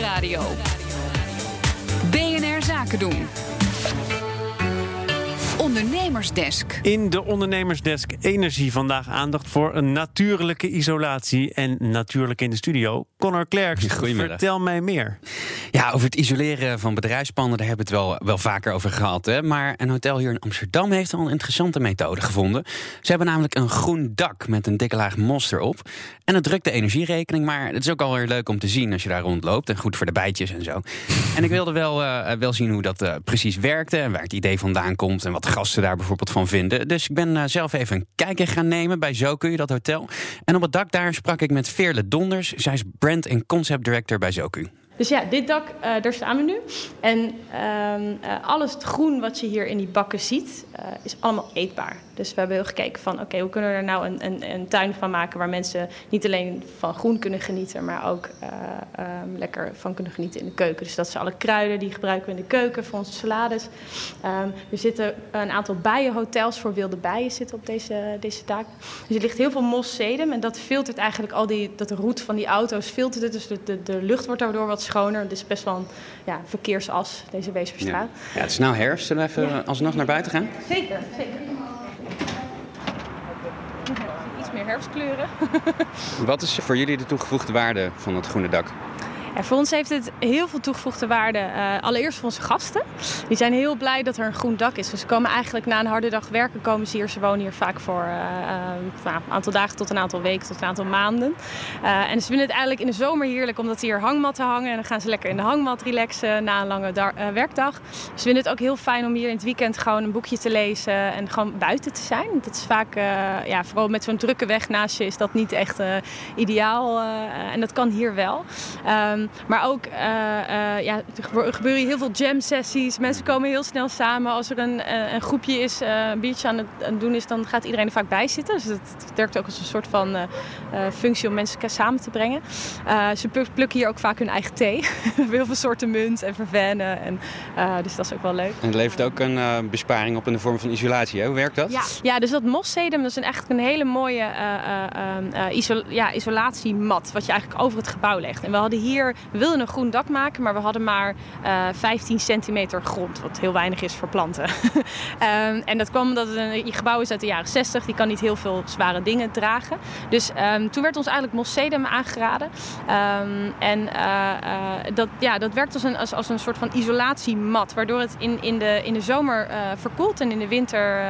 Nieuwsradio. BNR Zaken doen. Ondernemersdesk. In de Ondernemersdesk Energie vandaag aandacht voor een natuurlijke isolatie. En natuurlijk in de studio Connor Klerks. Goedemiddag. Vertel mij meer. Ja, over het isoleren van bedrijfspanden, daar hebben we het wel, wel vaker over gehad. Hè? Maar een hotel hier in Amsterdam heeft al een interessante methode gevonden. Ze hebben namelijk een groen dak met een dikke laag mos erop. En het drukt de energierekening, maar het is ook alweer leuk om te zien als je daar rondloopt. En goed voor de bijtjes en zo. En ik wilde wel, eh, wel zien hoe dat eh, precies werkte en waar het idee vandaan komt. En wat gasten daar bijvoorbeeld van vinden. Dus ik ben eh, zelf even een kijkje gaan nemen bij Zo kun je dat hotel. En op het dak daar sprak ik met Veerle Donders. Zij is brand en concept director bij Zoku. Dus ja, dit dak, uh, daar staan we nu. En uh, uh, alles het groen wat je hier in die bakken ziet, uh, is allemaal eetbaar. Dus we hebben heel gekeken van, oké, hoe kunnen we er nou een, een, een, tuin van maken... waar mensen niet alleen van groen kunnen genieten... maar ook um, lekker van kunnen genieten in de keuken. Dus dat zijn alle kruiden, die gebruiken we in de keuken voor onze salades. Um, er zitten een aantal bijenhotels voor wilde bijen zitten op deze, deze dak. Dus er ligt heel veel mossedum en dat filtert eigenlijk al die... dat roet van die auto's filtert het, dus de, de, de lucht wordt daardoor wat schoner. Het is best wel een ja, verkeersas, deze Weesperstraat. Ja. ja, het is nou herfst. Zullen we even ja. alsnog naar buiten gaan? Zeker, zeker. Iets meer herfstkleuren. Wat is voor jullie de toegevoegde waarde van het groene dak? Voor ons heeft het heel veel toegevoegde waarde. Uh, allereerst voor onze gasten. Die zijn heel blij dat er een groen dak is. Dus ze komen eigenlijk na een harde dag werken, komen ze hier. Ze wonen hier vaak voor uh, uh, een aantal dagen tot een aantal weken, tot een aantal maanden. en ze vinden het eigenlijk in de zomer heerlijk omdat hier hangmatten hangen. En dan gaan ze lekker in de hangmat relaxen na een lange werkdag. Ze vinden het ook heel fijn om hier in het weekend gewoon een boekje te lezen en gewoon buiten te zijn. Dat is vaak, ja, vooral met zo'n drukke weg naast je, is dat niet echt ideaal. en dat kan hier wel. Um, maar ook, uh, uh, ja, er gebeuren heel veel jam sessies. Mensen komen heel snel samen. Als er een, uh, een groepje is, een biertje aan het, aan het, doen is, dan gaat iedereen er vaak bij zitten. Dus het, het werkt ook als een soort van functie om mensen samen te brengen. ze plukken hier ook vaak hun eigen thee. heel veel soorten munt en vervennen. En, dus dat is ook wel leuk. En het levert ook een besparing op in de vorm van isolatie. Hè? Hoe werkt dat? Ja, ja dus dat mossedum dat is een, eigenlijk een hele mooie isol ja, isolatiemat. Wat je eigenlijk over het gebouw legt. En we hadden hier we wilden een groen dak maken, maar we hadden maar uh, 15 centimeter grond. Wat heel weinig is voor planten. um, en dat kwam omdat het een gebouw is uit de jaren 60. Die kan niet heel veel zware dingen dragen. Dus um, toen werd ons eigenlijk mossedum aangeraden. Um, en uh, uh, dat, ja, dat werkt als een, als, als een soort van isolatiemat. Waardoor het in, in, de, in de zomer verkoelt en in de winter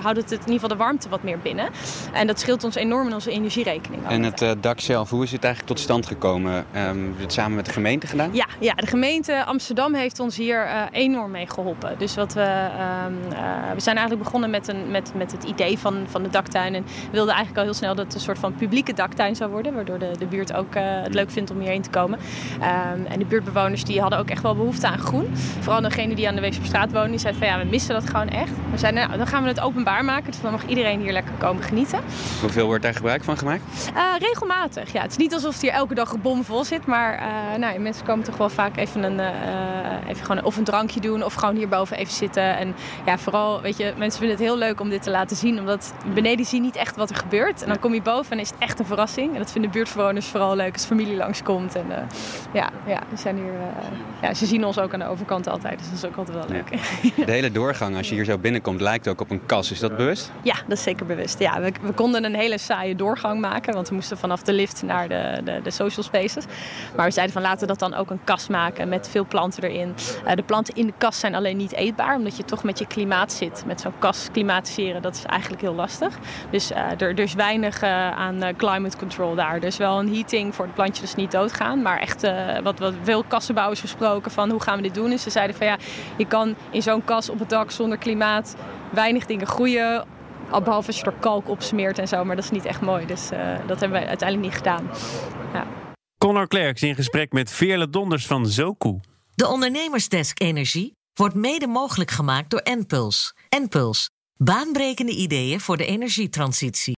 houdt het, het in ieder geval de warmte wat meer binnen. En dat scheelt ons enorm in onze energierekening. En het dak zelf, hoe is het eigenlijk tot stand gekomen? Um, hebben het samen met de gemeente gedaan? Ja, ja de gemeente Amsterdam heeft ons hier uh, enorm mee geholpen. Dus wat we, uh, uh, we zijn eigenlijk begonnen met, een, met, met het idee van, van de daktuin. En we wilden eigenlijk al heel snel dat het een soort van publieke daktuin zou worden. Waardoor de, de buurt ook het leuk vindt om hierheen te komen. Um, en de buurtbewoners die hadden ook echt wel behoefte aan groen. Vooral degene die aan de Weesperstraat wonen. Die zeiden van ja, we missen dat gewoon echt. We zeiden nou, dan gaan we het openbaar maken. Dus dan mag iedereen hier lekker komen genieten. Hoeveel wordt daar gebruik van gemaakt? regelmatig. Ja, het is niet alsof het hier elke dag bomvol zit. Maar uh, nou, mensen komen toch wel vaak even, een, uh, even gewoon of een drankje doen of gewoon hierboven even zitten. En ja, vooral, weet je, mensen vinden het heel leuk om dit te laten zien. Omdat beneden zie je niet echt wat er gebeurt. En dan kom je boven en is het echt een verrassing. En dat vinden buurtbewoners vooral leuk als familie langskomt. En uh, ja, ja, zijn hier, ja, ze zien ons ook aan de overkant altijd. Dus dat is ook altijd wel leuk. Ja. De hele doorgang, als je hier zo binnenkomt, lijkt ook op een kas. Is dat bewust? Ja, dat is zeker bewust. Ja, we, we konden een hele saaie doorgang maken. Want we moesten vanaf de lift naar de, de, de social spaces. Maar we zeiden van laten we dat dan ook een kas maken met veel planten erin. Uh, de planten in de kas zijn alleen niet eetbaar, omdat je toch met je klimaat zit. Met zo'n kas klimatiseren, dat is eigenlijk heel lastig. Dus uh, er, er, is weinig uh, aan climate control daar. Is wel een heating voor het plantje dus niet doodgaan. Maar echt wat, wat veel kassenbouwers gesproken van hoe gaan we dit doen. Dus ze zeiden van ja, je kan in zo'n kas op het dak zonder klimaat weinig dingen groeien. Behalve als je er kalk op smeert en zo, maar dat is niet echt mooi. Dus dat hebben wij uiteindelijk niet gedaan. Connor Klerks in gesprek met Veerle Donders van Zoku. De Ondernemersdesk Energie wordt mede mogelijk gemaakt door Enpuls. Enpuls, baanbrekende ideeën voor de energietransitie.